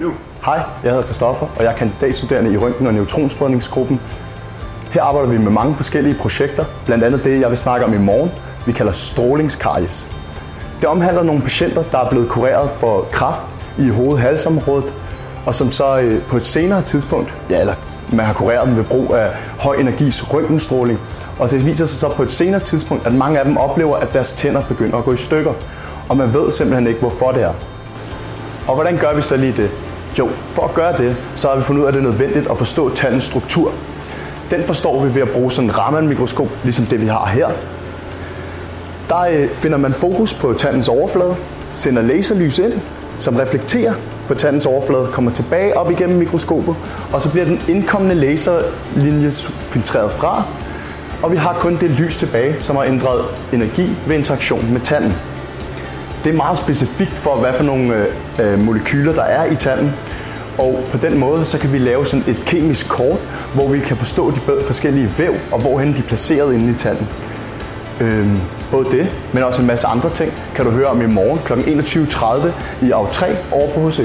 Nu. Hej, jeg hedder Christoffer, og jeg er kandidatstuderende i røntgen- og neutronspredningsgruppen. Her arbejder vi med mange forskellige projekter, blandt andet det, jeg vil snakke om i morgen, vi kalder strålingskaries. Det omhandler nogle patienter, der er blevet kureret for kræft i hoved-halsområdet, og som så øh, på et senere tidspunkt, ja, eller man har kureret dem ved brug af høj energis røntgenstråling, og det viser sig så på et senere tidspunkt, at mange af dem oplever, at deres tænder begynder at gå i stykker, og man ved simpelthen ikke, hvorfor det er. Og hvordan gør vi så lige det? Jo, for at gøre det, så har vi fundet ud af, at det er nødvendigt at forstå tallens struktur. Den forstår vi ved at bruge sådan en Raman-mikroskop, ligesom det vi har her. Der øh, finder man fokus på tandens overflade, sender laserlys ind, som reflekterer på tandens overflade, kommer tilbage op igennem mikroskopet, og så bliver den indkommende laserlinje filtreret fra, og vi har kun det lys tilbage, som har ændret energi ved interaktion med tanden. Det er meget specifikt for, hvad for nogle øh, øh, molekyler, der er i tanden. Og på den måde, så kan vi lave sådan et kemisk kort, hvor vi kan forstå de forskellige væv, og hvorhen de er placeret inde i tanden. Øhm, både det, men også en masse andre ting, kan du høre om i morgen kl. 21.30 i AV3 over på HCU.